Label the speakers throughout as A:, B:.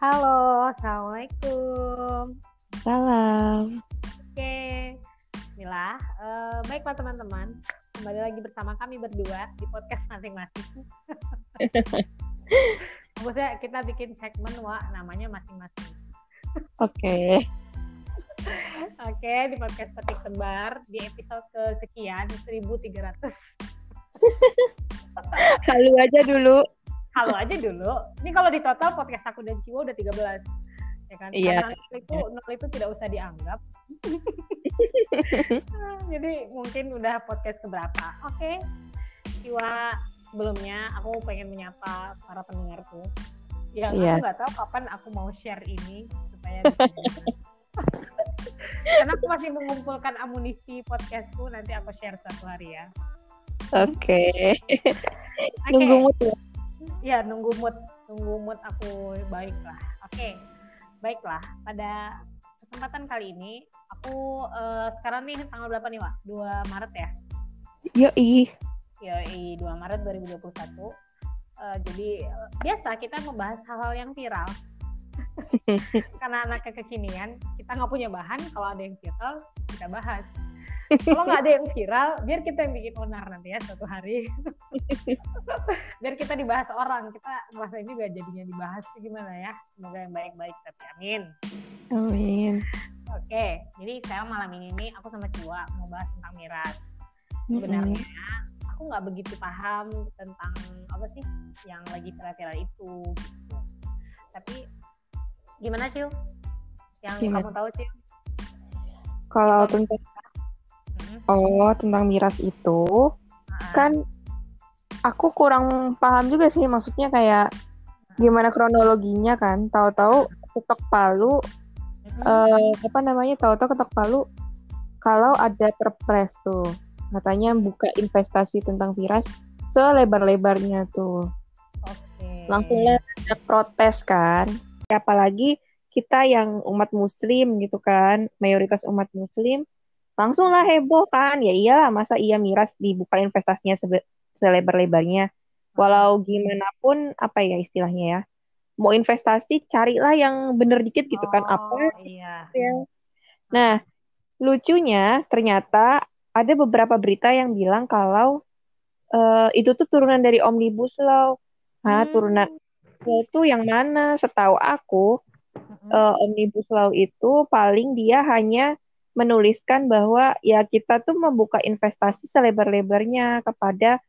A: Halo, Assalamualaikum.
B: Salam.
A: Oke, Bismillah. Eh, baiklah teman-teman, kembali lagi bersama kami berdua di podcast masing-masing. Maksudnya kita bikin segmen wa namanya masing-masing.
B: Oke.
A: Oke, di podcast Petik Tebar di episode kesekian 1300.
B: Halu aja dulu.
A: Halo aja dulu. Ini kalau di total podcast aku dan Ciwo udah 13. Ya kan?
B: Iya.
A: Karena nol itu, nol itu tidak usah dianggap. Jadi mungkin udah podcast keberapa. Oke. Ciwa, sebelumnya aku pengen menyapa para pendengarku. Yang
B: Iya.
A: aku nggak tahu kapan aku mau share ini supaya Karena aku masih mengumpulkan amunisi podcastku, nanti aku share satu hari ya.
B: Oke.
A: Oke.
B: Nunggu mood ya.
A: Nunggu mood, nunggu mood aku baiklah. Oke, baiklah. Pada kesempatan kali ini, aku eh, sekarang nih tanggal berapa nih, Wak? 2 Maret ya?
B: Yoi.
A: Ya, 2 Maret 2021. Eh, jadi biasa kita membahas hal-hal yang viral. Karena anaknya kekinian, kita nggak punya bahan. Kalau ada yang viral, kita bahas. Kalau nggak ada yang viral, biar kita yang bikin onar nanti ya suatu hari. biar kita dibahas orang, kita ngerasain juga jadinya dibahas gimana ya. Semoga yang baik-baik tapi amin.
B: Amin.
A: Oke, jadi saya malam ini nih aku sama Ciwa mau bahas tentang miras. Sebenarnya aku nggak begitu paham tentang apa sih yang lagi viral-viral itu gitu. Tapi gimana Cil? Yang
B: Gimana?
A: kamu tahu Cil?
B: Kalau tentang
A: Mm-mm.
B: oh tentang miras itu
A: Ah,
B: kan aku kurang paham juga sih maksudnya kayak gimana kronologinya kan. Tahu-tahu ketok palu
A: mm-mm.
B: eh apa namanya? Tahu-tahu ketok palu kalau ada perpres tuh katanya buka investasi tentang miras selebar-lebarnya tuh.
A: Oke.
B: langsung lah ada protes kan apalagi kita yang umat muslim gitu kan mayoritas umat muslim langsung lah heboh kan? Ya iyalah masa iya miras dibuka investasinya selebar-lebarnya? Walau gimana pun apa ya istilahnya ya? Mau investasi carilah yang bener dikit gitu kan.
A: Oh,
B: apa
A: Iya.
B: yang nah lucunya ternyata ada beberapa berita yang bilang kalau eh, itu tuh turunan dari omnibus law. Nah,
A: Hmm.
B: turunan itu yang mana? Setahu aku, eh, Omnibus Law itu paling dia hanya menuliskan bahwa ya kita tuh membuka investasi selebar-lebarnya kepada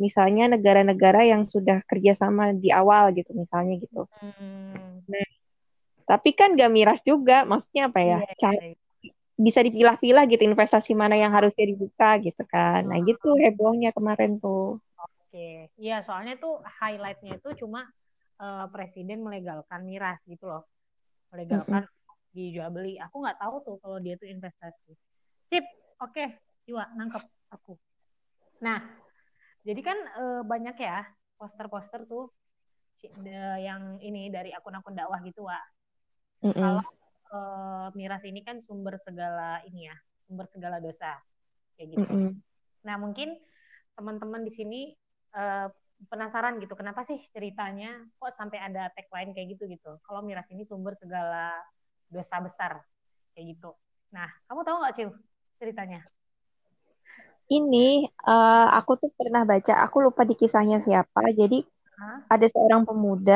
B: misalnya negara-negara yang sudah kerjasama di awal gitu, misalnya gitu.
A: Hmm.
B: Tapi kan gak miras juga, maksudnya apa ya?
A: Iya,
B: Ca-
A: iya.
B: Bisa dipilah-pilah gitu investasi mana yang harusnya dibuka gitu kan. Nah gitu hebohnya kemarin tuh.
A: Oke, iya soalnya tuh highlightnya itu cuma eh, presiden melegalkan miras gitu loh, melegalkan dijual beli. Aku nggak tahu tuh kalau dia tuh investasi. Sip, oke, Jiwa nangkep aku. Nah, jadi kan eh, banyak ya poster-poster tuh de- yang ini dari akun-akun dakwah gitu, Wak.
B: Mm-mm.
A: Kalau eh, miras ini kan sumber segala ini ya, sumber segala dosa, kayak gitu.
B: Mm-mm.
A: Nah, mungkin teman-teman di sini eh, penasaran gitu, kenapa sih ceritanya kok sampai ada tagline kayak gitu gitu. Kalau miras ini sumber segala dosa besar kayak gitu. Nah, kamu tahu nggak Cil ceritanya?
B: Ini eh, aku tuh pernah baca, aku lupa di kisahnya siapa. Jadi
A: Hah?
B: ada seorang pemuda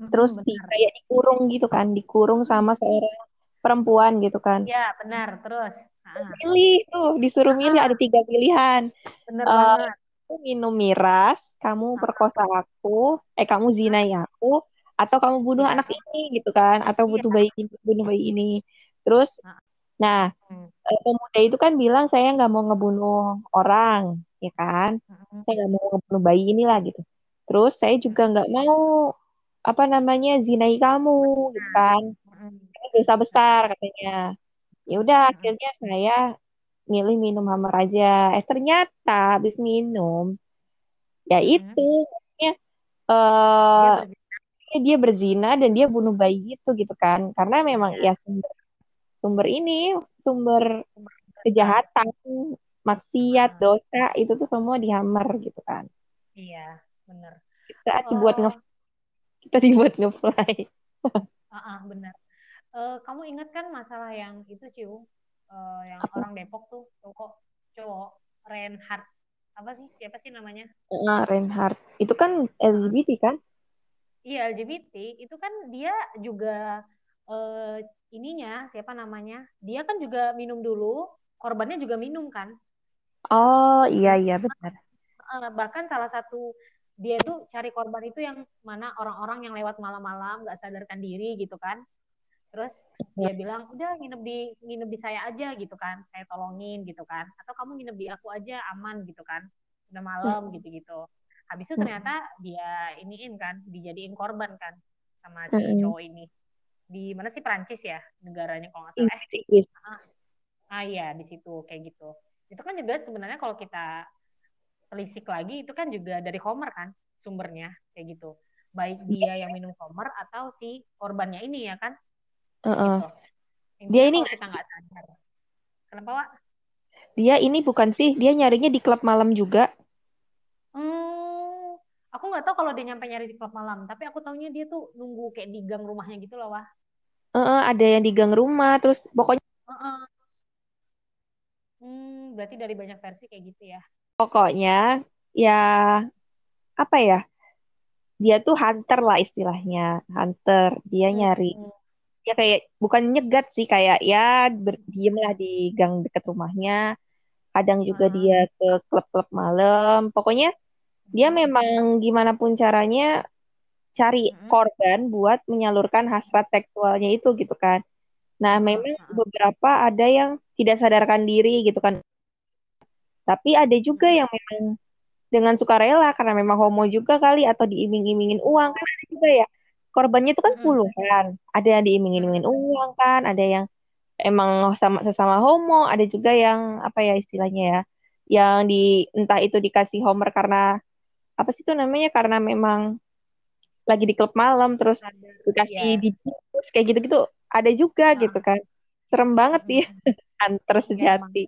A: Mm-mm,
B: terus di kayak dikurung gitu kan, dikurung sama seorang perempuan gitu kan.
A: Ya, benar. Terus, Ah,
B: Pilih tuh, disuruh milih ada tiga pilihan.
A: benar
B: Eh,
A: banget.
B: Minum miras, kamu perkosa aku, eh kamu zinai aku, atau kamu bunuh
A: Iya.
B: anak ini gitu kan, atau
A: Iya.
B: butuh bayi ini, bunuh bayi ini. Terus,
A: Ah.
B: nah
A: Hmm.
B: eh, pemuda itu kan bilang saya nggak mau ngebunuh orang, ya kan? Saya nggak mau ngebunuh bayi inilah gitu. Terus saya juga nggak mau apa namanya zinai kamu gitu kan. Ini dosa besar katanya. Ya udah akhirnya saya milih minum hammer aja. Eh ternyata habis minum ya itu maksudnya eh
A: berzina.
B: Dia berzina dan dia bunuh bayi itu gitu kan. Karena memang
A: Iya.
B: ya sumber sumber ini sumber kejahatan, maksiat,
A: Hmm.
B: dosa itu tuh semua di hammer gitu kan.
A: Iya, benar.
B: Kita dibuat
A: Oh,
B: nge kita dibuat ngefly.
A: Ah, ah, benar. Uh, kamu ingat kan masalah yang itu Ciu, uh, yang Apa? orang Depok tuh cowok cowok Reinhardt apa sih siapa sih namanya?
B: Uh, Reinhardt itu kan LGBT kan?
A: Iya LGBT itu kan dia juga uh, ininya siapa namanya? Dia kan juga minum dulu, korbannya juga minum kan?
B: Oh iya iya benar.
A: Uh, bahkan salah satu dia tuh cari korban itu yang mana orang-orang yang lewat malam-malam nggak sadarkan diri gitu kan terus dia bilang udah nginep di nginep di saya aja gitu kan saya tolongin gitu kan atau kamu nginep di aku aja aman gitu kan udah malam gitu gitu habis itu ternyata dia iniin kan dijadiin korban kan sama si cowok ini. Di mana sih Prancis ya negaranya kalau nggak salah. Eh ah, ah. Iya di situ kayak gitu. Itu kan juga sebenarnya kalau kita telisik lagi itu kan juga dari Homer kan sumbernya kayak gitu. Baik dia yang minum Homer atau si korbannya ini ya kan?
B: Uh -uh. Gitu. dia ini
A: kita nggak sadar. Kenapa Wak?
B: dia ini bukan sih dia nyarinya di klub malam juga
A: aku nggak tahu kalau dia nyampe nyari di klub malam tapi aku taunya dia tuh nunggu kayak di gang rumahnya gitu loh wah
B: uh ada yang di gang rumah terus pokoknya uh -uh.
A: Hmm, berarti dari banyak versi kayak gitu ya
B: pokoknya ya apa ya dia tuh hunter lah istilahnya hunter dia hmm, nyari hmm. dia kayak bukan nyegat sih kayak ya berdiam lah di gang dekat rumahnya kadang juga hmm. dia ke klub-klub malam pokoknya dia memang gimana pun caranya cari hmm. korban buat menyalurkan hasrat seksualnya itu gitu kan nah memang beberapa ada yang tidak sadarkan diri gitu kan tapi ada juga yang memang dengan sukarela karena memang homo juga kali atau diiming-imingin uang kan ada juga ya. Korbannya itu kan puluhan. Ada yang diiming-imingin uang kan, ada yang emang sama sesama homo, ada juga yang apa ya istilahnya ya, yang di entah itu dikasih homer karena apa sih itu namanya karena memang lagi di klub malam terus dikasih di kayak gitu-gitu ada juga nah. gitu kan. Serem banget ya antar sejati.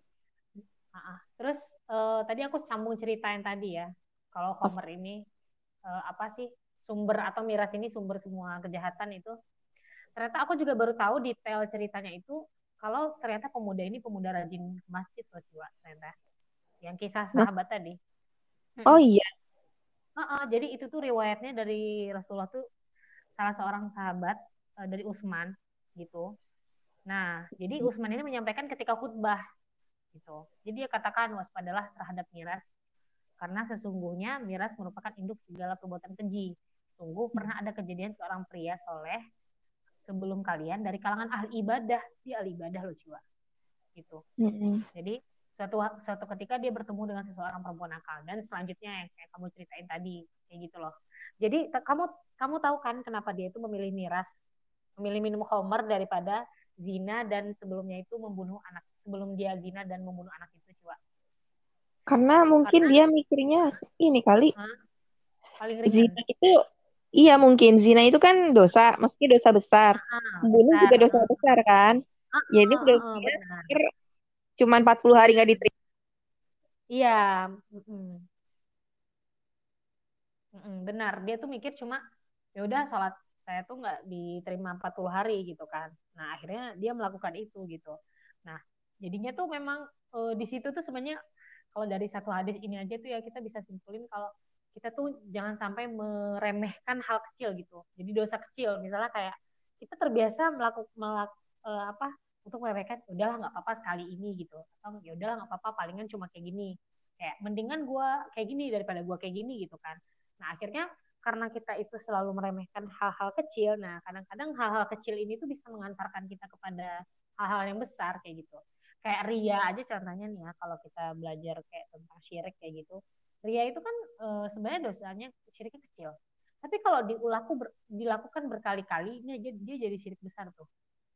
A: Terus uh, tadi aku sambung cerita yang tadi ya, kalau Homer ini uh, apa sih sumber atau miras ini sumber semua kejahatan itu. Ternyata aku juga baru tahu detail ceritanya itu kalau ternyata pemuda ini pemuda rajin masjid loh jiwa ternyata. Yang kisah sahabat tadi.
B: Oh iya.
A: Uh -uh, jadi itu tuh riwayatnya dari Rasulullah tuh salah seorang sahabat uh, dari Utsman gitu. Nah, jadi Utsman ini menyampaikan ketika khutbah gitu. Jadi dia katakan waspadalah terhadap miras karena sesungguhnya miras merupakan induk segala perbuatan keji. Sungguh pernah ada kejadian seorang pria soleh sebelum kalian dari kalangan ahli ibadah, dia ahli ibadah loh jiwa. Gitu. Mm-hmm. Jadi suatu suatu ketika dia bertemu dengan seseorang perempuan akal dan selanjutnya yang kayak kamu ceritain tadi kayak gitu loh. Jadi kamu kamu tahu kan kenapa dia itu memilih miras, memilih minum homer daripada zina dan sebelumnya itu membunuh anak sebelum dia zina dan membunuh anak itu coba
B: karena mungkin karena, dia mikirnya ini kali.
A: Paling ringan.
B: zina itu iya mungkin zina itu kan dosa meski dosa besar. Membunuh juga dosa besar kan. Ah, jadi udah ah, cuma 40 hari nggak diterima
A: iya mm benar dia tuh mikir cuma ya udah sholat saya tuh nggak diterima 40 hari gitu kan. Nah, akhirnya dia melakukan itu gitu. Nah, jadinya tuh memang e, di situ tuh sebenarnya kalau dari satu hadis ini aja tuh ya kita bisa simpulin kalau kita tuh jangan sampai meremehkan hal kecil gitu. Jadi dosa kecil, misalnya kayak kita terbiasa melakukan melak, e, apa untuk meremehkan, udahlah nggak apa-apa sekali ini gitu. Atau ya udahlah nggak apa-apa, palingan cuma kayak gini. Kayak mendingan gue kayak gini daripada gue kayak gini gitu kan. Nah akhirnya karena kita itu selalu meremehkan hal-hal kecil, nah kadang-kadang hal-hal kecil ini tuh bisa mengantarkan kita kepada hal-hal yang besar kayak gitu. Kayak ria aja contohnya nih ya, kalau kita belajar kayak tentang syirik kayak gitu. Ria itu kan e, sebenarnya dosanya syiriknya kecil. Tapi kalau diulaku dilakukan berkali-kali, ini dia, dia jadi syirik besar tuh.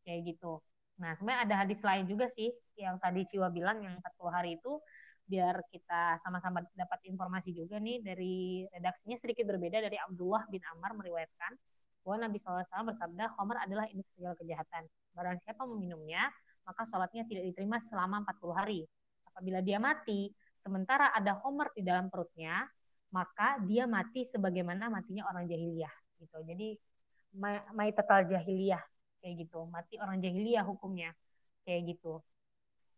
A: Kayak gitu. Nah, sebenarnya ada hadis lain juga sih yang tadi Ciwa bilang yang 40 hari itu biar kita sama-sama dapat informasi juga nih dari redaksinya sedikit berbeda dari Abdullah bin Ammar meriwayatkan bahwa Nabi SAW bersabda, Homer adalah induk segala kejahatan. Barang siapa meminumnya, maka sholatnya tidak diterima selama 40 hari. Apabila dia mati, sementara ada Homer di dalam perutnya, maka dia mati sebagaimana matinya orang jahiliyah. Gitu. Jadi total jahiliyah kayak gitu. Mati orang jahiliyah hukumnya kayak gitu.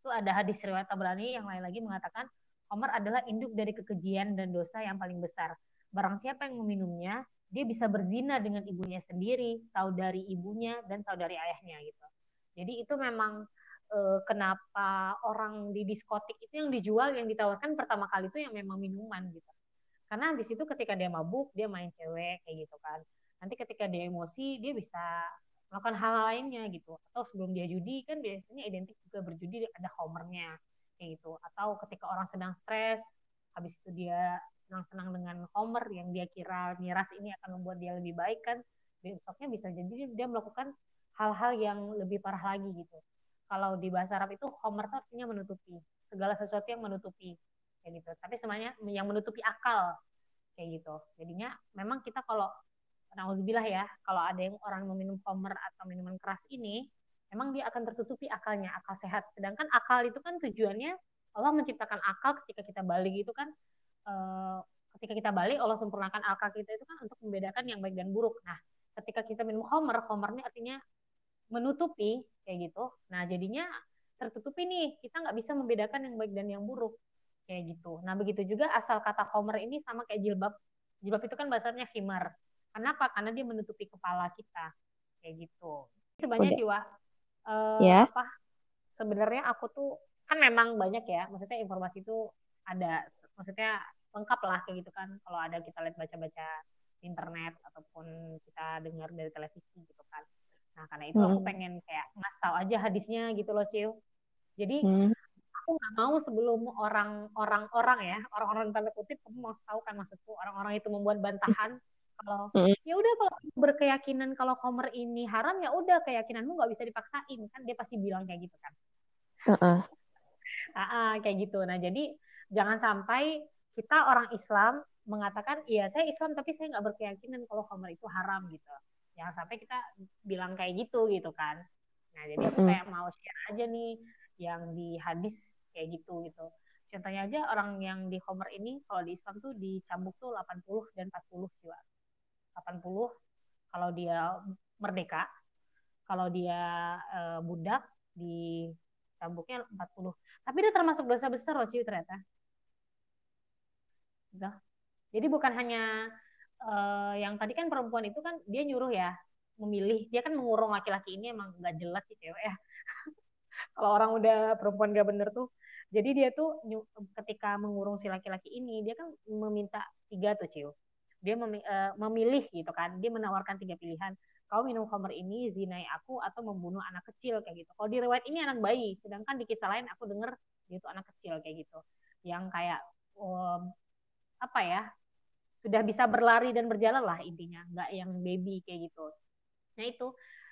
A: Itu ada hadis riwayat Tabrani yang lain lagi mengatakan Homer adalah induk dari kekejian dan dosa yang paling besar. Barang siapa yang meminumnya dia bisa berzina dengan ibunya sendiri saudari ibunya dan saudari ayahnya gitu. Jadi itu memang uh, kenapa orang di diskotik itu yang dijual yang ditawarkan pertama kali itu yang memang minuman gitu. Karena di situ ketika dia mabuk dia main cewek kayak gitu kan. Nanti ketika dia emosi dia bisa melakukan hal lainnya gitu. Atau sebelum dia judi kan biasanya identik juga berjudi ada homernya kayak gitu. Atau ketika orang sedang stres habis itu dia senang-senang dengan homer yang dia kira miras ini akan membuat dia lebih baik kan besoknya bisa jadi dia melakukan hal-hal yang lebih parah lagi gitu. Kalau di bahasa Arab itu homer itu artinya menutupi segala sesuatu yang menutupi kayak gitu. Tapi semuanya yang menutupi akal kayak gitu. Jadinya memang kita kalau nauzubillah ya kalau ada yang orang meminum homer atau minuman keras ini memang dia akan tertutupi akalnya akal sehat sedangkan akal itu kan tujuannya Allah menciptakan akal ketika kita balik itu kan uh, ketika kita balik Allah sempurnakan akal kita itu kan untuk membedakan yang baik dan buruk. Nah, ketika kita minum homer, homer ini artinya menutupi kayak gitu. Nah, jadinya tertutupi nih, kita nggak bisa membedakan yang baik dan yang buruk kayak gitu. Nah, begitu juga asal kata homer ini sama kayak jilbab. Jilbab itu kan bahasanya khimar. Kenapa? Karena dia menutupi kepala kita kayak gitu. Sebenarnya jiwa uh, ya. apa? Sebenarnya aku tuh kan memang banyak ya, maksudnya informasi itu ada maksudnya lengkap lah kayak gitu kan kalau ada kita lihat baca-baca internet ataupun kita dengar dari televisi gitu kan nah karena itu hmm. aku pengen kayak ngasih tahu aja hadisnya gitu loh Ciu jadi hmm. aku nggak mau sebelum orang-orang orang ya orang-orang tanda kutip kamu mau tahu kan maksudku orang-orang itu membuat bantahan kalau hmm. ya udah kalau berkeyakinan kalau Homer ini haram ya udah keyakinanmu nggak bisa dipaksain. Kan dia pasti bilang kayak gitu kan. Uh -uh. Uh -uh, kayak gitu. Nah jadi jangan sampai kita orang Islam mengatakan iya saya Islam tapi saya nggak berkeyakinan kalau khamar itu haram gitu. Jangan sampai kita bilang kayak gitu gitu kan. Nah jadi aku kayak mau share aja nih yang di hadis kayak gitu gitu. Contohnya aja orang yang di khamar ini kalau di Islam tuh dicambuk tuh 80 dan 40 jiwa 80 kalau dia merdeka kalau dia e, budak di cambuknya 40 tapi dia termasuk dosa besar loh sih ternyata Gitu. Jadi bukan hanya uh, yang tadi kan perempuan itu kan dia nyuruh ya memilih, dia kan mengurung laki-laki ini emang nggak jelas sih cewek ya. Kalau orang udah perempuan gak bener tuh, jadi dia tuh ketika mengurung si laki-laki ini, dia kan meminta tiga tuh ciu. Dia uh, memilih gitu kan, dia menawarkan tiga pilihan. Kau minum khamr ini, zinai aku, atau membunuh anak kecil kayak gitu. Kalau di riwayat ini anak bayi, sedangkan di kisah lain aku denger dia tuh anak kecil kayak gitu. Yang kayak um, apa ya sudah bisa berlari dan berjalan lah intinya nggak yang baby kayak gitu nah itu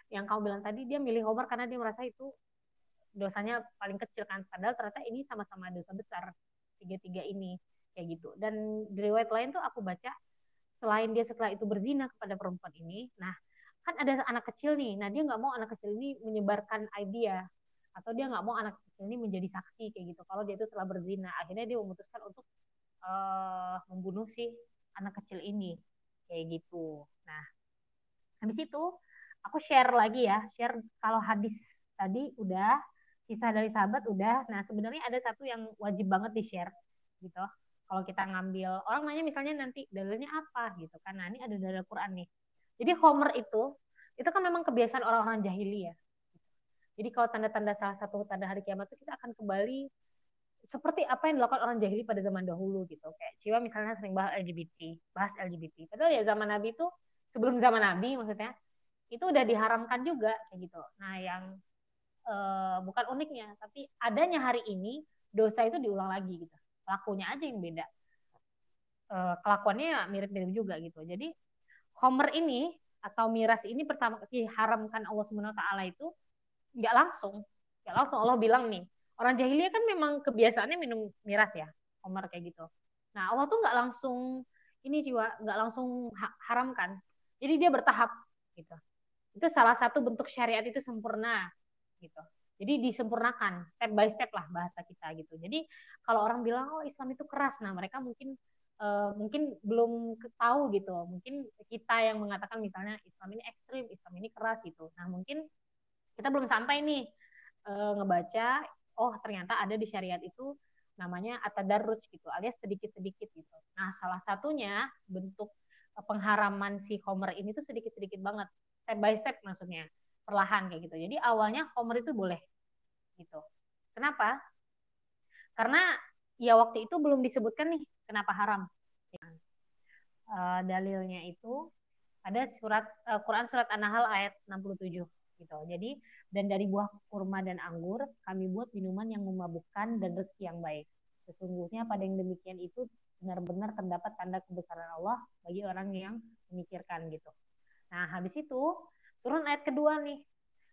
A: yang kamu bilang tadi dia milih Homer karena dia merasa itu dosanya paling kecil kan padahal ternyata ini sama-sama dosa besar tiga-tiga ini kayak gitu dan di riwayat lain tuh aku baca selain dia setelah itu berzina kepada perempuan ini nah kan ada anak kecil nih nah dia nggak mau anak kecil ini menyebarkan idea atau dia nggak mau anak kecil ini menjadi saksi kayak gitu kalau dia itu telah berzina akhirnya dia memutuskan untuk uh, membunuh si anak kecil ini kayak gitu. Nah, habis itu aku share lagi ya, share kalau hadis tadi udah, kisah dari sahabat udah. Nah, sebenarnya ada satu yang wajib banget di share gitu. Kalau kita ngambil orang nanya misalnya nanti dalilnya apa gitu kan. Nah, ini ada dalil Quran nih. Jadi Homer itu itu kan memang kebiasaan orang-orang jahiliyah. Jadi kalau tanda-tanda salah satu tanda hari kiamat itu kita akan kembali seperti apa yang dilakukan orang jahili pada zaman dahulu gitu. Kayak Ciwa misalnya sering bahas LGBT, bahas LGBT. Padahal ya zaman Nabi itu sebelum zaman Nabi maksudnya itu udah diharamkan juga kayak gitu. Nah yang uh, bukan uniknya, tapi adanya hari ini dosa itu diulang lagi gitu. Pelakunya aja yang beda. Uh, kelakuannya mirip-mirip juga gitu. Jadi Homer ini atau miras ini pertama diharamkan Allah Subhanahu Taala itu nggak langsung, nggak langsung Allah bilang nih orang jahiliyah kan memang kebiasaannya minum miras ya, Omar kayak gitu. Nah Allah tuh nggak langsung ini jiwa nggak langsung haramkan, jadi dia bertahap gitu. Itu salah satu bentuk syariat itu sempurna gitu. Jadi disempurnakan step by step lah bahasa kita gitu. Jadi kalau orang bilang oh Islam itu keras, nah mereka mungkin uh, mungkin belum tahu gitu. Mungkin kita yang mengatakan misalnya Islam ini ekstrim, Islam ini keras gitu. Nah mungkin kita belum sampai nih uh, ngebaca, oh ternyata ada di syariat itu namanya atadarruj gitu, alias sedikit-sedikit gitu. Nah salah satunya bentuk pengharaman si Homer ini tuh sedikit-sedikit banget, step by step maksudnya, perlahan kayak gitu. Jadi awalnya Homer itu boleh gitu. Kenapa? Karena ya waktu itu belum disebutkan nih kenapa haram. Uh, dalilnya itu ada surat uh, Quran surat An-Nahl ayat 67 gitu. Jadi dan dari buah kurma dan anggur kami buat minuman yang memabukkan dan rezeki yang baik. Sesungguhnya pada yang demikian itu benar-benar terdapat tanda kebesaran Allah bagi orang yang memikirkan gitu. Nah, habis itu turun ayat kedua nih.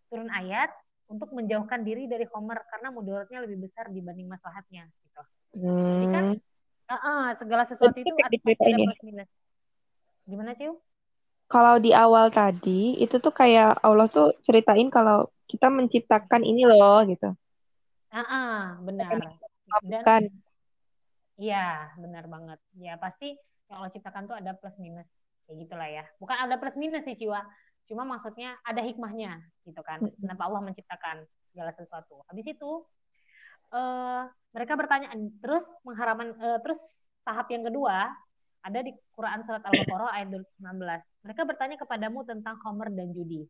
A: Turun ayat untuk menjauhkan diri dari Homer karena mudaratnya lebih besar dibanding maslahatnya gitu. Hmm. Jadi kan uh, uh, segala sesuatu itu ada, plus minus. Gimana, Ciu?
B: Kalau di awal tadi itu tuh kayak Allah tuh ceritain kalau kita menciptakan ini loh gitu.
A: Ah, uh, benar. Dan Iya, benar banget. Ya pasti yang Allah ciptakan tuh ada plus minus kayak gitulah ya. Bukan ada plus minus sih Ciwa, Cuma maksudnya ada hikmahnya gitu kan. Kenapa Allah menciptakan segala sesuatu. Habis itu uh, mereka bertanya terus mengharaman uh, terus tahap yang kedua ada di Quran surat Al-Baqarah ayat 219. Mereka bertanya kepadamu tentang Homer dan judi.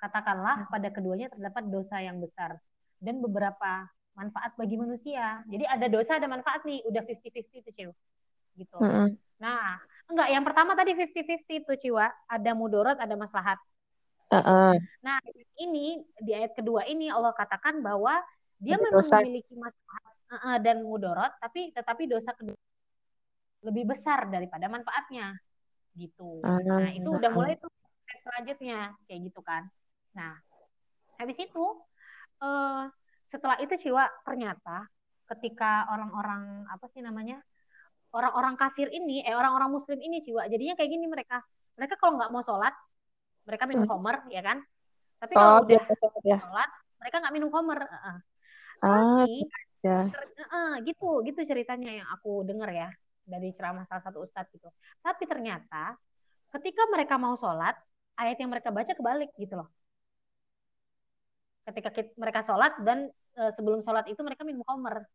A: Katakanlah pada keduanya terdapat dosa yang besar dan beberapa manfaat bagi manusia. Jadi ada dosa ada manfaat nih, udah 50-50 itu Ciu. Gitu. Mm -hmm. Nah, enggak yang pertama tadi 50-50 itu Ciwa, ada mudorot, ada maslahat. Uh-uh. Nah, ini di ayat kedua ini Allah katakan bahwa dia memang dosa. memiliki masalah uh, dan mudorot, tapi tetapi dosa kedua lebih besar daripada manfaatnya, gitu. Uh, nah, itu udah mulai tuh selanjutnya kayak gitu kan. Nah, habis itu uh, setelah itu Ciwa ternyata ketika orang-orang apa sih namanya orang-orang kafir ini, eh orang-orang Muslim ini Ciwa, jadinya kayak gini mereka. Mereka kalau nggak mau sholat, mereka minum hmm. homer ya kan tapi kalau oh, udah ya. sholat mereka nggak minum homer uh, ah, tapi ya. uh, gitu gitu ceritanya yang aku dengar ya dari ceramah salah satu ustadz gitu tapi ternyata ketika mereka mau sholat ayat yang mereka baca kebalik gitu loh ketika kita, mereka sholat dan e, sebelum sholat itu mereka minum homer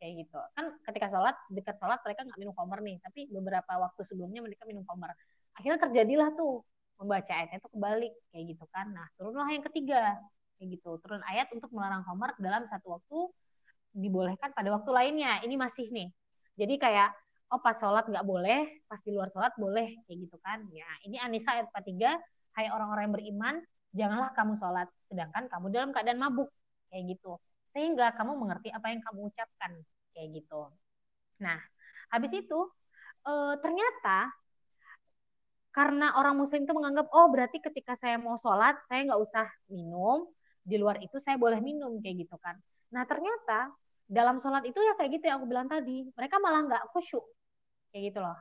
A: kayak gitu kan ketika sholat dekat sholat mereka nggak minum homer nih tapi beberapa waktu sebelumnya mereka minum homer akhirnya terjadilah tuh membaca ayatnya itu kebalik kayak gitu kan. Nah, turunlah yang ketiga kayak gitu. Turun ayat untuk melarang homer dalam satu waktu dibolehkan pada waktu lainnya. Ini masih nih. Jadi kayak oh pas sholat nggak boleh, pas di luar sholat boleh kayak gitu kan. Ya, ini Anisa ayat 43, hai orang-orang yang beriman, janganlah kamu sholat sedangkan kamu dalam keadaan mabuk kayak gitu. Sehingga kamu mengerti apa yang kamu ucapkan kayak gitu. Nah, habis itu e, ternyata karena orang muslim itu menganggap oh berarti ketika saya mau sholat saya nggak usah minum. Di luar itu saya boleh minum kayak gitu kan. Nah ternyata dalam sholat itu ya kayak gitu yang aku bilang tadi. Mereka malah nggak khusyuk kayak gitu loh.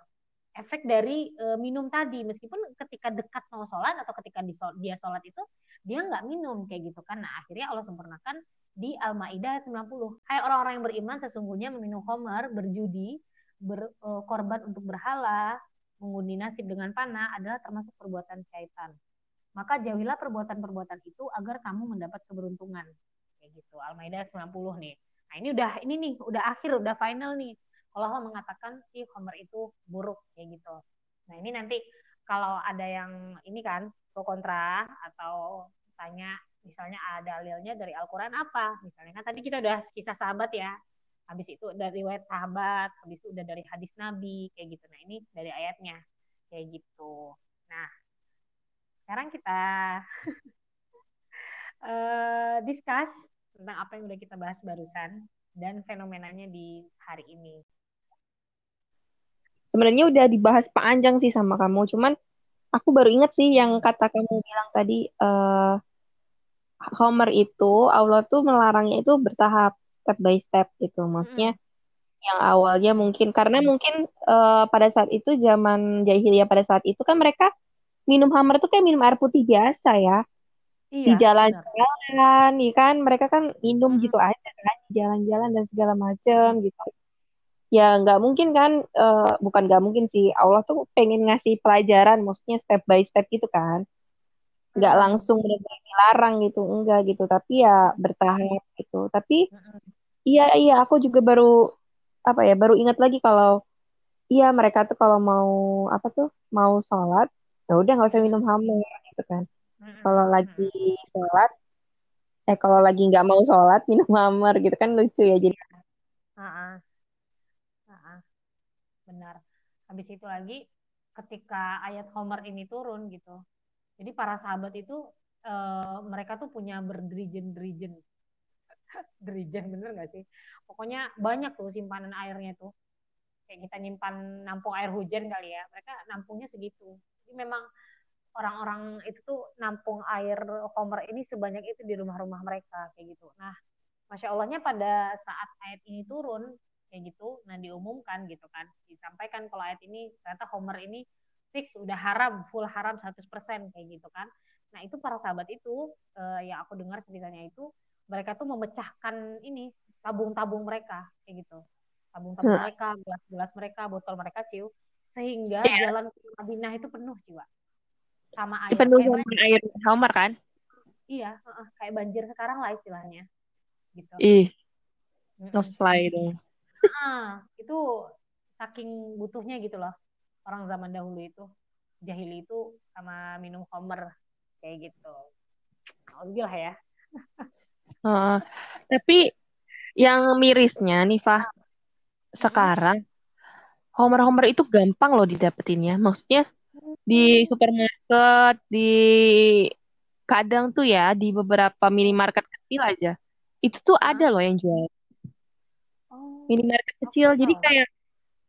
A: Efek dari e, minum tadi meskipun ketika dekat mau sholat atau ketika di, dia sholat itu dia nggak minum kayak gitu kan. Nah akhirnya Allah sempurnakan di Al-Maidah 90 Hai orang-orang yang beriman sesungguhnya meminum homer berjudi berkorban e, untuk berhala mengundi nasib dengan panah adalah termasuk perbuatan syaitan. Maka jauhilah perbuatan-perbuatan itu agar kamu mendapat keberuntungan. Kayak gitu. Al-Maidah 90 nih. Nah, ini udah ini nih, udah akhir, udah final nih. Kalau Allah mengatakan si Homer itu buruk kayak gitu. Nah, ini nanti kalau ada yang ini kan pro kontra atau tanya misalnya ada dalilnya dari Al-Qur'an apa? Misalnya kan tadi kita udah kisah sahabat ya habis itu dari riwayat sahabat, habis itu udah dari hadis Nabi kayak gitu. Nah, ini dari ayatnya kayak gitu. Nah, sekarang kita uh, discuss tentang apa yang udah kita bahas barusan dan fenomenanya di hari ini.
B: Sebenarnya udah dibahas panjang sih sama kamu, cuman aku baru ingat sih yang kata kamu bilang tadi uh, Homer itu Allah tuh melarangnya itu bertahap step by step gitu. Maksudnya hmm. yang awalnya mungkin karena mungkin uh, pada saat itu zaman jahiliyah pada saat itu kan mereka minum hammer itu kayak minum air putih biasa ya. Iya, di jalan-jalan ya kan? Mereka kan minum hmm. gitu aja kan jalan-jalan dan segala macam gitu. Ya nggak mungkin kan uh, bukan nggak mungkin sih. Allah tuh pengen ngasih pelajaran maksudnya step by step gitu kan. Nggak langsung benar dilarang gitu enggak gitu. Tapi ya bertahap gitu. Tapi. Iya iya aku juga baru apa ya baru ingat lagi kalau iya mereka tuh kalau mau apa tuh mau sholat ya udah nggak usah minum hammer gitu kan. Kalau lagi sholat eh kalau lagi nggak mau sholat minum hammer gitu kan lucu ya jadi
A: Ah, ah, ah, ah. benar. Habis itu lagi ketika ayat Homer ini turun gitu. Jadi para sahabat itu eh, mereka tuh punya berdirijen-dirijen dirijen bener gak sih? Pokoknya banyak tuh simpanan airnya tuh. Kayak kita nyimpan nampung air hujan kali ya mereka nampungnya segitu. Jadi memang orang-orang itu tuh nampung air Homer ini sebanyak itu di rumah-rumah mereka kayak gitu. Nah masya Allahnya pada saat ayat ini turun kayak gitu nah diumumkan gitu kan. Disampaikan kalau ayat ini ternyata Homer ini fix udah haram full haram 100% kayak gitu kan. Nah itu para sahabat itu eh, yang aku dengar ceritanya itu mereka tuh memecahkan ini tabung-tabung mereka kayak gitu. Tabung-tabung
B: Nah,
A: mereka gelas-gelas mereka botol mereka ciu sehingga
B: iya,
A: jalan ke Madinah itu penuh jiwa sama air.
B: Penuh
A: kayak
B: sama
A: banjir.
B: air Homer kan?
A: Iya uh, kayak banjir sekarang lah istilahnya. Gitu.
B: Ih. No dong.
A: Ah, itu saking butuhnya gitu loh orang zaman dahulu itu. Jahili itu sama minum homer kayak gitu. Alhamdulillah ya
B: Heeh. tapi yang mirisnya nih Fah sekarang Homer-Homer itu gampang loh didapetinnya. Maksudnya di supermarket di kadang tuh ya di beberapa minimarket kecil aja itu tuh ada loh yang jual.
A: Oh.
B: Minimarket kecil. Jadi kayak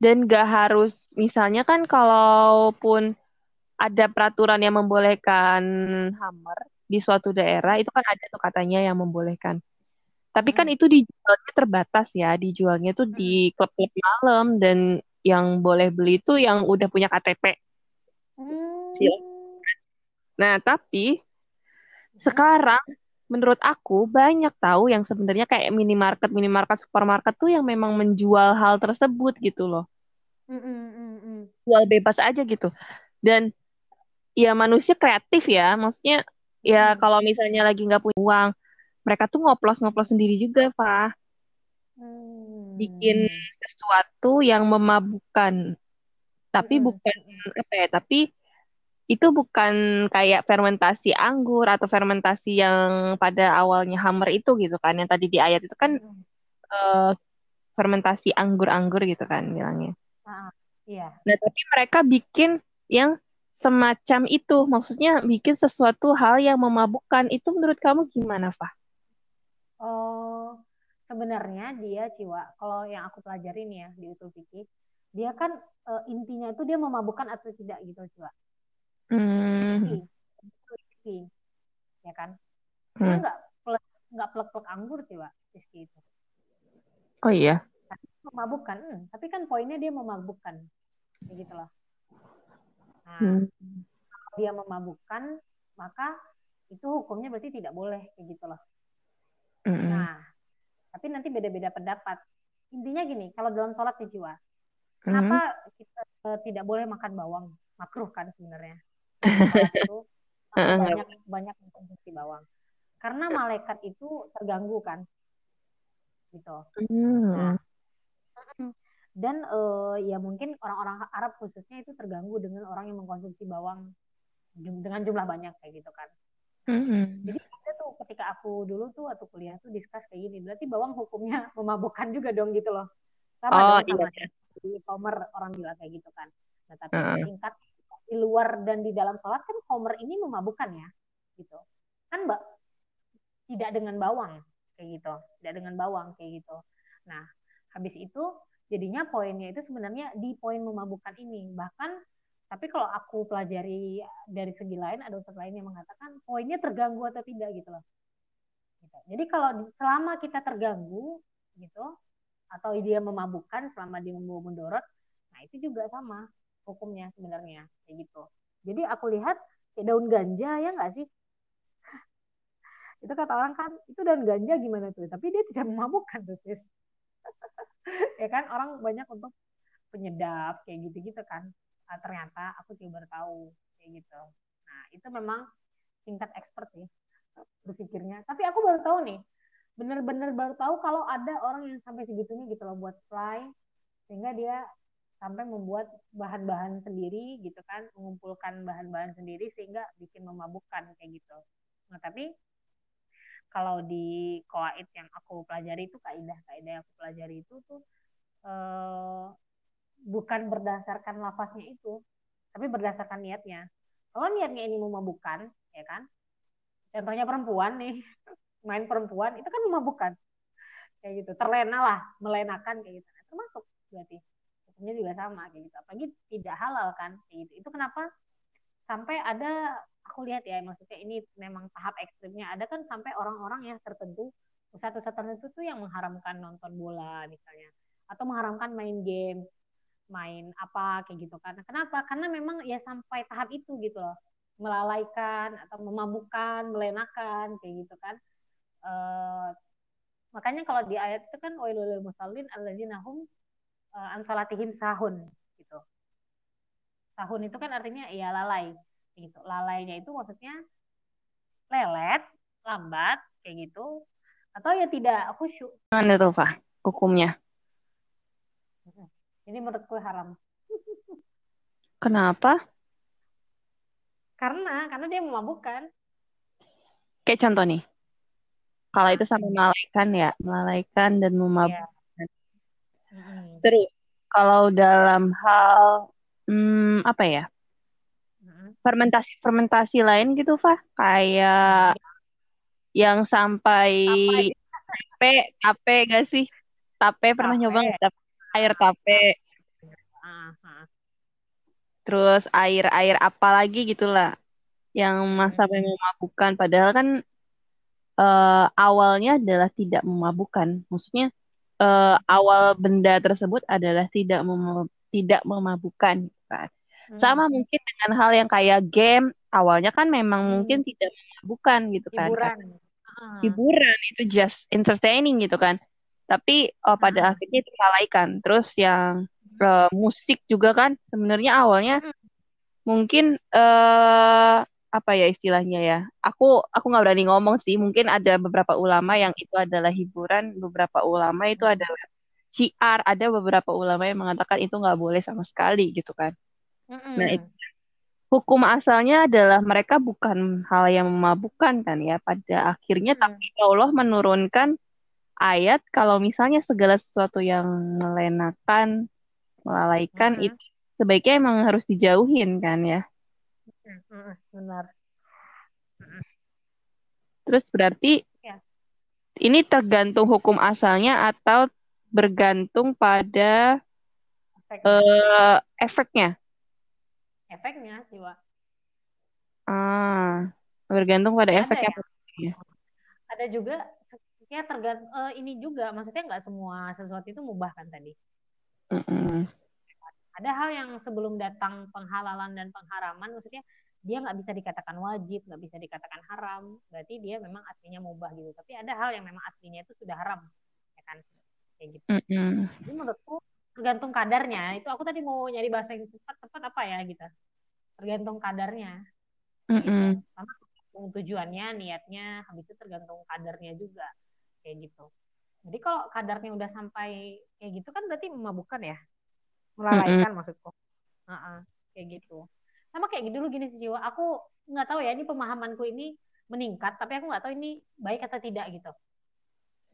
B: dan gak harus misalnya kan kalaupun ada peraturan yang membolehkan hammer di suatu daerah itu kan ada tuh katanya yang membolehkan. Tapi kan
A: Mm-mm.
B: itu dijualnya terbatas ya dijualnya tuh di
A: Mm-mm.
B: klub-klub malam dan yang boleh beli itu yang udah punya KTP
A: Hmm.
B: nah tapi sekarang menurut aku banyak tahu yang sebenarnya kayak minimarket minimarket supermarket tuh yang memang menjual hal tersebut gitu loh. Jual bebas aja gitu. Dan ya manusia kreatif ya maksudnya ya
A: Mm-mm.
B: kalau misalnya lagi nggak punya uang mereka tuh ngoplos-ngoplos sendiri juga Pak bikin
A: Hmm.
B: sesuatu yang memabukkan tapi
A: Mm-mm.
B: bukan apa ya tapi itu bukan kayak fermentasi anggur atau fermentasi yang pada awalnya hammer itu gitu kan yang tadi di ayat itu kan
A: Mm-mm.
B: eh, fermentasi anggur-anggur gitu kan bilangnya
A: Ah, iya
B: nah tapi mereka bikin yang semacam itu maksudnya bikin sesuatu hal yang memabukkan itu menurut kamu gimana Fah?
A: Oh, sebenarnya dia Ciwa, kalau yang aku pelajarin ya di usul fikih, dia kan eh, intinya itu dia memabukkan atau tidak gitu Ciwa. Whisky,
B: Hmm,
A: ya kan? Dia
B: hmm.
A: nggak nggak plek-plek anggur Ciwa, whisky itu.
B: Oh iya.
A: Tapi memabukkan, hmm, tapi kan poinnya dia memabukkan, kayak gitu loh. Nah,
B: Hmm.
A: kalau dia memabukkan, maka itu hukumnya berarti tidak boleh, kayak gitu loh.
B: Hmm.
A: Nah, tapi nanti beda-beda pendapat. Intinya gini, kalau dalam sholat nih Ciwa,
B: Hmm.
A: kenapa kita eh, tidak boleh makan bawang? Makruh kan sebenarnya. Itu banyak banyak mengkonsumsi bawang. Karena malaikat itu terganggu kan, gitu.
B: Hmm.
A: Nah, dan eh, ya mungkin orang-orang Arab khususnya itu terganggu dengan orang yang mengkonsumsi bawang dengan jumlah banyak kayak gitu kan.
B: Hmm.
A: Jadi ada tuh ketika aku dulu tuh atau kuliah tuh diskus kayak gini, berarti bawang hukumnya memabukkan juga dong gitu loh. Sama
B: Oh
A: dong
B: iya.
A: sama di Homer orang bilang kayak gitu kan. Nah, tapi
B: Heeh.
A: singkat di luar dan di dalam sholat kan Homer ini memabukkan ya, gitu. Kan mbak tidak dengan bawang kayak gitu, tidak dengan bawang kayak gitu. Nah, habis itu jadinya poinnya itu sebenarnya di poin memabukkan ini. Bahkan tapi kalau aku pelajari dari segi lain ada ustadz lain yang mengatakan poinnya terganggu atau tidak gitu loh. Gitu. Jadi kalau selama kita terganggu gitu atau dia memabukkan selama dia mendorot, nah itu juga sama hukumnya sebenarnya kayak gitu. Jadi aku lihat kayak daun ganja ya nggak sih? Itu kata orang kan itu daun ganja gimana tuh? Tapi dia tidak memabukkan tuh sis. ya kan orang banyak untuk penyedap kayak gitu-gitu kan. Nah, ternyata aku juga baru tahu kayak gitu. Nah itu memang tingkat expert ya berpikirnya. Tapi aku baru tahu nih bener-bener baru tahu kalau ada orang yang sampai segitunya gitu loh buat fly sehingga dia sampai membuat bahan-bahan sendiri gitu kan mengumpulkan bahan-bahan sendiri sehingga bikin memabukkan kayak gitu. Nah tapi kalau di koaid yang aku pelajari itu kaidah-kaidah yang aku pelajari itu tuh eh, bukan berdasarkan lafaznya itu, tapi berdasarkan niatnya. Kalau niatnya ini memabukkan, ya kan? Contohnya perempuan nih, main perempuan itu kan memabukkan, kayak gitu. Terlena lah, melenakan kayak gitu. Nah, termasuk berarti hukumnya juga sama kayak gitu. Apalagi tidak halal kan, kayak gitu. Itu kenapa sampai ada aku lihat ya maksudnya ini memang tahap ekstrimnya. Ada kan sampai orang-orang yang tertentu pusat-pusat tertentu tuh yang mengharamkan nonton bola misalnya. Atau mengharamkan main games main apa kayak gitu kan. Kenapa? Karena memang ya sampai tahap itu gitu loh. Melalaikan atau memabukkan melenakan kayak gitu kan. Uh, makanya kalau di ayat itu kan wailul musallin alladzina hum uh, sahun gitu. Sahun itu kan artinya ya lalai gitu. Lalainya itu maksudnya lelet lambat kayak gitu. Atau ya tidak khusyuk.
B: Mana tuh Pak hukumnya?
A: Ini menurutku haram.
B: Kenapa?
A: Karena karena dia memabukkan.
B: Kayak contoh nih. Kalau itu sama melalaikan ya melalaikan dan memabukkan. Yeah. terus kalau dalam hal hmm, apa ya fermentasi fermentasi lain gitu Fah. Kayak yang sampai tape. tape gak sih? Tape pernah tape. nyoba nggak? Air tape. Terus air air apa lagi gitulah yang masa hmm. memabukkan padahal kan uh, awalnya adalah tidak memabukkan maksudnya uh, awal benda tersebut adalah tidak mem tidak memabukkan kan sama hmm. mungkin dengan hal yang kayak game, awalnya kan memang hmm. mungkin tidak memabukkan gitu kan.
A: Hiburan.
B: Uh. Hiburan itu just entertaining gitu kan. Tapi oh, pada hmm. akhirnya itu melalaikan. Terus yang uh, musik juga kan sebenarnya awalnya hmm. mungkin uh, apa ya istilahnya ya. Aku aku nggak berani ngomong sih. Mungkin ada beberapa ulama yang itu adalah hiburan, beberapa ulama itu hmm. adalah syiar, ada beberapa ulama yang mengatakan itu nggak boleh sama sekali gitu kan. Mm-hmm. Nah, itu, hukum asalnya adalah mereka bukan hal yang memabukkan kan ya pada akhirnya, mm-hmm. tapi Allah menurunkan ayat kalau misalnya segala sesuatu yang melenakan, melalaikan mm-hmm. itu sebaiknya emang harus dijauhin kan ya.
A: Mm-hmm. Benar.
B: Terus berarti ya. ini tergantung hukum asalnya atau bergantung pada efeknya. Uh, efeknya
A: efeknya jiwa
B: ah bergantung pada ada efeknya
A: ya? ada juga ya tergantung uh, ini juga maksudnya nggak semua sesuatu itu mubah kan tadi mm -mm. ada hal yang sebelum datang penghalalan dan pengharaman maksudnya dia nggak bisa dikatakan wajib nggak bisa dikatakan haram berarti dia memang aslinya mubah gitu tapi ada hal yang memang aslinya itu sudah haram ya kan kayak gitu mm -mm. jadi menurutku tergantung kadarnya. Itu aku tadi mau nyari bahasa yang cepat tepat apa ya gitu. Tergantung kadarnya. Mm -mm. Gitu. sama tujuannya niatnya habis itu tergantung kadarnya juga. Kayak gitu. Jadi kalau kadarnya udah sampai kayak gitu kan berarti memabukkan ya? Melalaikan mm -mm. maksudku. Uh -uh, kayak gitu. Sama kayak gitu dulu gini sih jiwa. Aku nggak tahu ya ini pemahamanku ini meningkat tapi aku nggak tahu ini baik atau tidak gitu.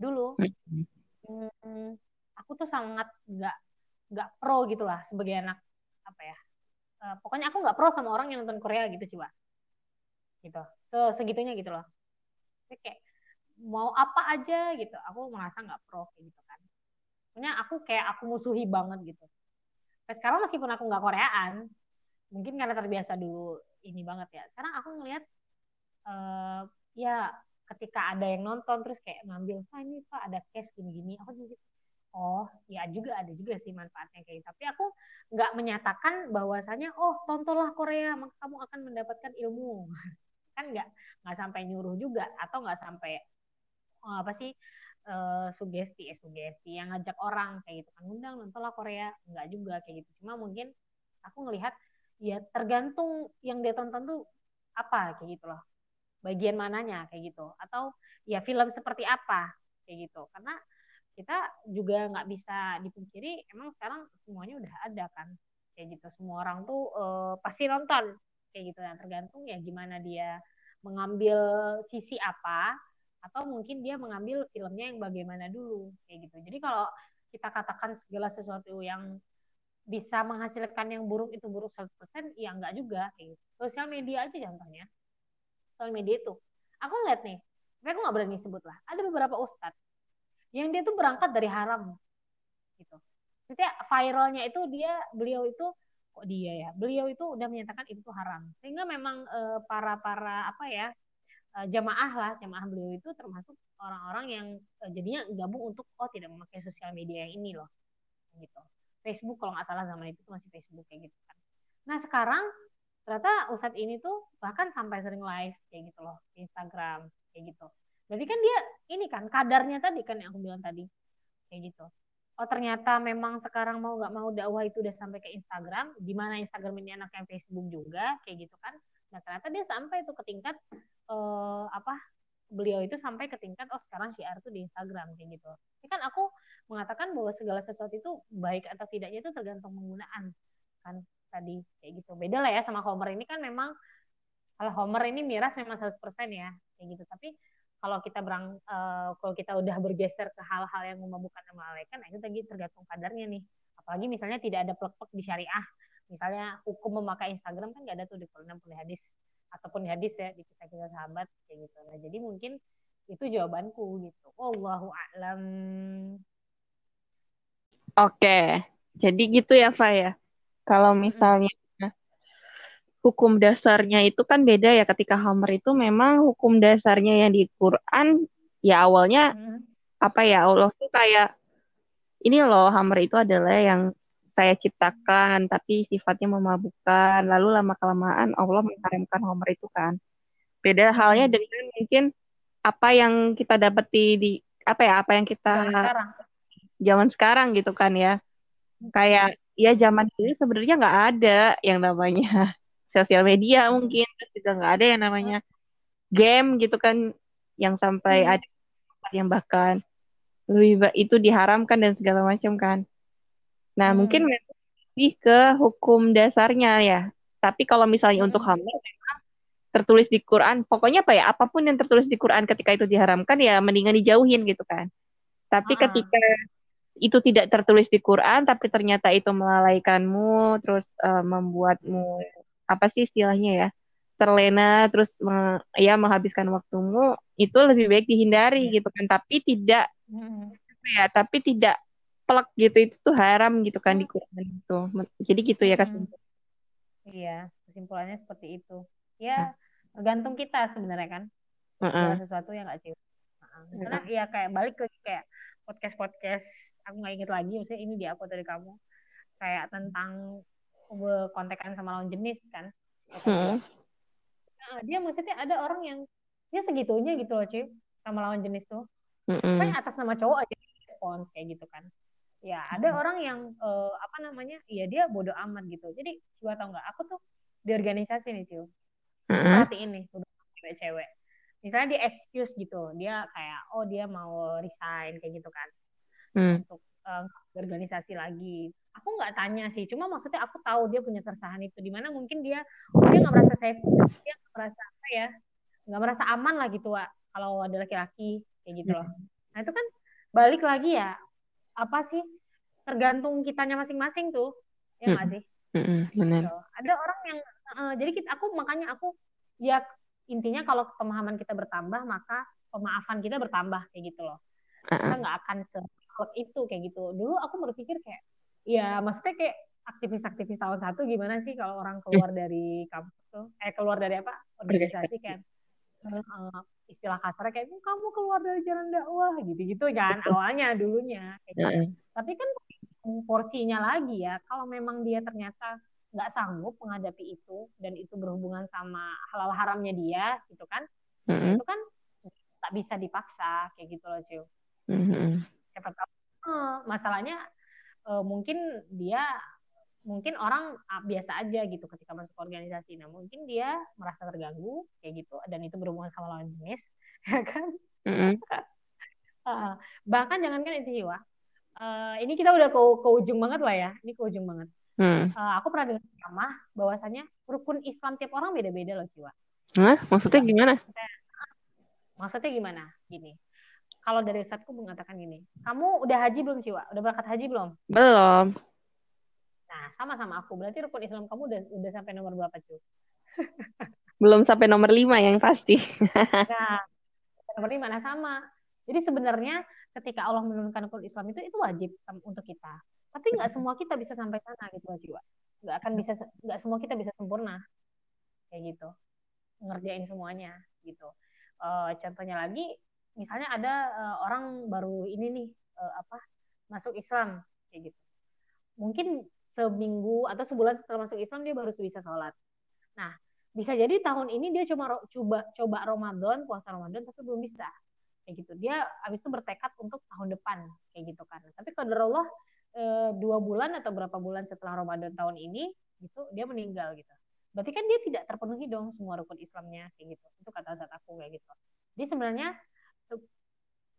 A: Dulu mm -hmm. aku tuh sangat nggak nggak pro gitulah sebagai anak apa ya uh, pokoknya aku nggak pro sama orang yang nonton Korea gitu coba gitu. So, segitunya gitu loh. Jadi kayak mau apa aja gitu aku merasa nggak pro kayak gitu kan. Pokoknya aku kayak aku musuhi banget gitu. Sampai sekarang meskipun aku nggak Koreaan mungkin karena terbiasa dulu ini banget ya sekarang aku ngelihat uh, ya ketika ada yang nonton terus kayak ngambil ah ini pak ada case gini-gini aku jadi oh ya juga ada juga sih manfaatnya kayak gitu. Tapi aku nggak menyatakan bahwasanya oh tontonlah Korea maka kamu akan mendapatkan ilmu. Kan nggak nggak sampai nyuruh juga atau nggak sampai oh, apa sih uh, sugesti eh sugesti yang ngajak orang kayak gitu kan. Undang nontonlah Korea. Nggak juga kayak gitu. Cuma mungkin aku ngelihat ya tergantung yang dia tonton tuh apa kayak gitu loh. Bagian mananya kayak gitu. Atau ya film seperti apa kayak gitu. Karena kita juga nggak bisa dipungkiri emang sekarang semuanya udah ada kan. Kayak gitu semua orang tuh uh, pasti nonton. Kayak gitu dan tergantung ya gimana dia mengambil sisi apa atau mungkin dia mengambil filmnya yang bagaimana dulu kayak gitu. Jadi kalau kita katakan segala sesuatu yang bisa menghasilkan yang buruk itu buruk 100% ya enggak juga kayak gitu. sosial media aja contohnya. Sosial media itu. Aku lihat nih tapi aku nggak berani sebut lah. Ada beberapa ustadz yang dia tuh berangkat dari haram gitu. Maksudnya viralnya itu dia beliau itu kok dia ya? Beliau itu udah menyatakan itu haram. Sehingga memang e, para para apa ya e, jamaah lah jamaah beliau itu termasuk orang-orang yang e, jadinya gabung untuk oh tidak memakai sosial media yang ini loh gitu. Facebook kalau nggak salah zaman itu masih Facebook kayak gitu kan. Nah sekarang ternyata Ustadz ini tuh bahkan sampai sering live kayak gitu loh Instagram kayak gitu Berarti kan dia ini kan kadarnya tadi kan yang aku bilang tadi. Kayak gitu. Oh ternyata memang sekarang mau nggak mau dakwah itu udah sampai ke Instagram, di mana Instagram ini anaknya Facebook juga, kayak gitu kan. Nah ternyata dia sampai tuh ke tingkat uh, apa beliau itu sampai ke tingkat oh sekarang syiar tuh di Instagram kayak gitu. Ini kan aku mengatakan bahwa segala sesuatu itu baik atau tidaknya itu tergantung penggunaan kan tadi kayak gitu. Beda lah ya sama Homer ini kan memang kalau Homer ini miras memang 100% ya kayak gitu. Tapi kalau kita berang uh, kalau kita udah bergeser ke hal-hal yang memabukkan dan melalaikan, nah itu tadi tergantung kadarnya nih. Apalagi misalnya tidak ada plek-plek di syariah, misalnya hukum memakai Instagram kan nggak ada tuh di Quran di hadis ataupun di hadis ya di kita sahabat kayak gitu. Nah jadi mungkin itu jawabanku gitu. Allahu a'lam.
B: Oke, jadi gitu ya Fa ya. Kalau misalnya hukum dasarnya itu kan beda ya. Ketika Homer itu memang hukum dasarnya yang di Quran ya awalnya hmm. apa ya Allah tuh kayak ini loh Homer itu adalah yang saya ciptakan tapi sifatnya memabukkan. Lalu lama kelamaan Allah mengharamkan Homer itu kan. Beda halnya hmm. dengan mungkin apa yang kita dapati di apa ya apa yang kita zaman sekarang, zaman sekarang gitu kan ya. Kayak ya zaman dulu sebenarnya nggak ada yang namanya sosial media mungkin terus juga nggak ada yang namanya game gitu kan yang sampai hmm. ada yang bahkan lebih itu diharamkan dan segala macam kan. Nah, hmm. mungkin lebih ke hukum dasarnya ya. Tapi kalau misalnya hmm. untuk hamil tertulis di Quran, pokoknya apa ya, apa pun yang tertulis di Quran ketika itu diharamkan ya mendingan dijauhin gitu kan. Tapi ah. ketika itu tidak tertulis di Quran tapi ternyata itu melalaikanmu terus uh, membuatmu apa sih istilahnya ya terlena terus meng, ya menghabiskan waktumu itu lebih baik dihindari ya. gitu kan tapi tidak hmm. ya tapi tidak plek gitu itu tuh haram gitu kan di hmm. Quran itu jadi gitu ya kan
A: hmm. iya kesimpulannya seperti itu ya hmm. tergantung kita sebenarnya kan uh -uh. sesuatu yang nggak karena uh -uh. ya kayak balik ke kayak podcast podcast aku nggak inget lagi maksudnya ini dia aku dari kamu kayak tentang kontekan sama lawan jenis kan. Hmm. Nah, dia maksudnya ada orang yang dia segitunya gitu loh cuy sama lawan jenis tuh. Hmm. Kan atas nama cowok aja respons kayak gitu kan. Ya ada hmm. orang yang uh, apa namanya, ya dia bodoh amat gitu. Jadi gua tau nggak, aku tuh di organisasi nih cuy. Hmm. ini cewek-cewek. Misalnya dia excuse gitu, dia kayak oh dia mau resign kayak gitu kan. Hmm. Untuk uh, organisasi lagi aku nggak tanya sih cuma maksudnya aku tahu dia punya keresahan itu di mana mungkin dia oh, dia nggak merasa safe dia nggak merasa apa ya nggak merasa aman lah gitu Wak, kalau ada laki-laki kayak gitu loh. Nah itu kan balik lagi ya apa sih tergantung kitanya masing-masing tuh ya nggak sih?
B: Benar.
A: gitu. ada orang yang uh, jadi kita aku makanya aku ya intinya kalau pemahaman kita bertambah maka pemaafan kita bertambah kayak gitu loh. Kita nggak akan se itu kayak gitu. Dulu aku berpikir kayak ya maksudnya kayak aktivis-aktivis tahun satu gimana sih kalau orang keluar dari kampus tuh? Eh keluar dari apa? Organisasi kan. Uh, istilah kasar kayak kamu keluar dari jalan dakwah gitu-gitu kan awalnya dulunya. Kayak gitu. tapi kan porsinya lagi ya kalau memang dia ternyata nggak sanggup menghadapi itu dan itu berhubungan sama halal haramnya dia gitu kan mm-hmm. itu kan tak bisa dipaksa kayak gitu loh cuy
B: Mhm.
A: siapa tahu eh, masalahnya eh, mungkin dia mungkin orang ah, biasa aja gitu ketika masuk organisasi nah mungkin dia merasa terganggu kayak gitu dan itu berhubungan sama lawan jenis ya kan
B: Mhm.
A: Ah, bahkan jangankan itu jiwa Eh, ini kita udah ke, ke ujung banget lah ya ini ke ujung banget
B: Hmm.
A: Eh, aku pernah dengar ceramah bahwasanya rukun Islam tiap orang beda-beda loh jiwa
B: Hah? Maksudnya
A: Jiwa.
B: gimana?
A: maksudnya gimana gini kalau dari Ustadku mengatakan gini kamu udah haji belum jiwa udah berangkat haji belum
B: Belum.
A: nah sama-sama aku berarti rukun Islam kamu udah udah sampai nomor berapa cuy
B: Belum sampai nomor lima yang pasti.
A: Nah, nomor lima, nah sama. Jadi sebenarnya ketika Allah menurunkan rukun Islam itu itu wajib untuk kita. Tapi nggak semua kita bisa sampai sana gitu jiwa. Nggak akan bisa, nggak semua kita bisa sempurna kayak gitu, ngerjain semuanya gitu. Eh, contohnya lagi, misalnya ada eh, orang baru ini nih eh, apa masuk Islam kayak gitu. Mungkin seminggu atau sebulan setelah masuk Islam dia baru bisa sholat. Nah, bisa jadi tahun ini dia cuma coba coba Ramadan puasa Ramadan tapi belum bisa. Kayak gitu. Dia habis itu bertekad untuk tahun depan kayak gitu kan. Tapi kalau Allah eh, dua bulan atau berapa bulan setelah Ramadan tahun ini gitu dia meninggal gitu. Berarti kan dia tidak terpenuhi dong semua rukun Islamnya kayak gitu. Itu kata Ustaz aku kayak gitu. Jadi sebenarnya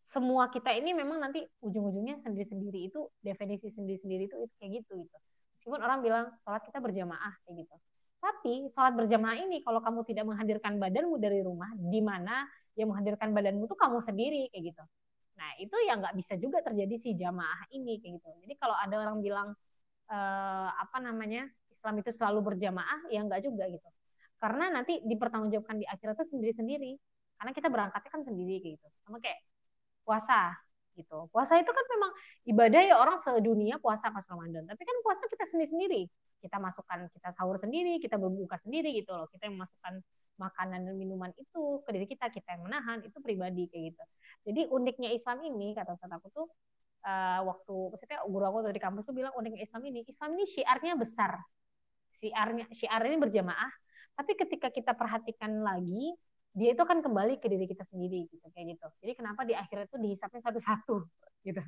A: semua kita ini memang nanti ujung-ujungnya sendiri-sendiri itu definisi sendiri-sendiri itu kayak gitu gitu meskipun orang bilang sholat kita berjamaah kayak gitu tapi sholat berjamaah ini kalau kamu tidak menghadirkan badanmu dari rumah, di mana yang menghadirkan badanmu tuh kamu sendiri kayak gitu. Nah itu yang nggak bisa juga terjadi si jamaah ini kayak gitu. Jadi kalau ada orang bilang eh, apa namanya Islam itu selalu berjamaah, ya nggak juga gitu. Karena nanti dipertanggungjawabkan di akhirat itu sendiri-sendiri. Karena kita berangkatnya kan sendiri kayak gitu. Sama kayak puasa gitu. Puasa itu kan memang ibadah ya orang sedunia puasa pas Ramadan. Tapi kan puasa kita sendiri-sendiri. Kita masukkan kita sahur sendiri kita berbuka sendiri gitu loh. Kita yang masukkan makanan dan minuman itu ke diri kita kita yang menahan itu pribadi kayak gitu. Jadi uniknya Islam ini kata Ustaz aku tuh uh, waktu maksudnya guru aku tuh di kampus tuh bilang uniknya Islam ini Islam ini syiarnya besar. Syiarnya syiar ini berjamaah. Tapi ketika kita perhatikan lagi dia itu akan kembali ke diri kita sendiri gitu kayak gitu jadi kenapa di akhirat itu dihisapnya satu-satu gitu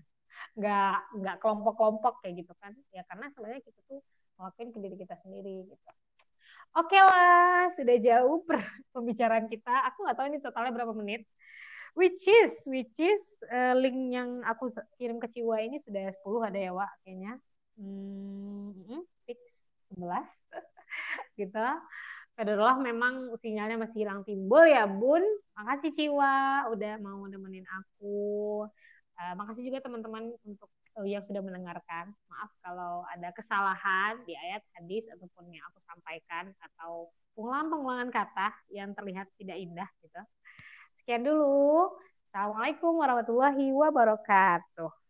A: nggak nggak kelompok-kelompok kayak gitu kan ya karena sebenarnya kita tuh ngelakuin ke diri kita sendiri gitu. Oke lah, sudah jauh per pembicaraan kita. Aku nggak tahu ini totalnya berapa menit. Which is, which is uh, link yang aku kirim ke Ciwa ini sudah 10 ada ya, Wak, kayaknya. Hmm, fix 11. gitu. Kadarullah memang sinyalnya masih hilang timbul ya, Bun. Makasih Ciwa udah mau nemenin aku. Uh, makasih juga teman-teman untuk yang sudah mendengarkan. Maaf kalau ada kesalahan di ayat hadis ataupun yang aku sampaikan atau pengulangan-pengulangan kata yang terlihat tidak indah gitu. Sekian dulu. Assalamualaikum warahmatullahi wabarakatuh.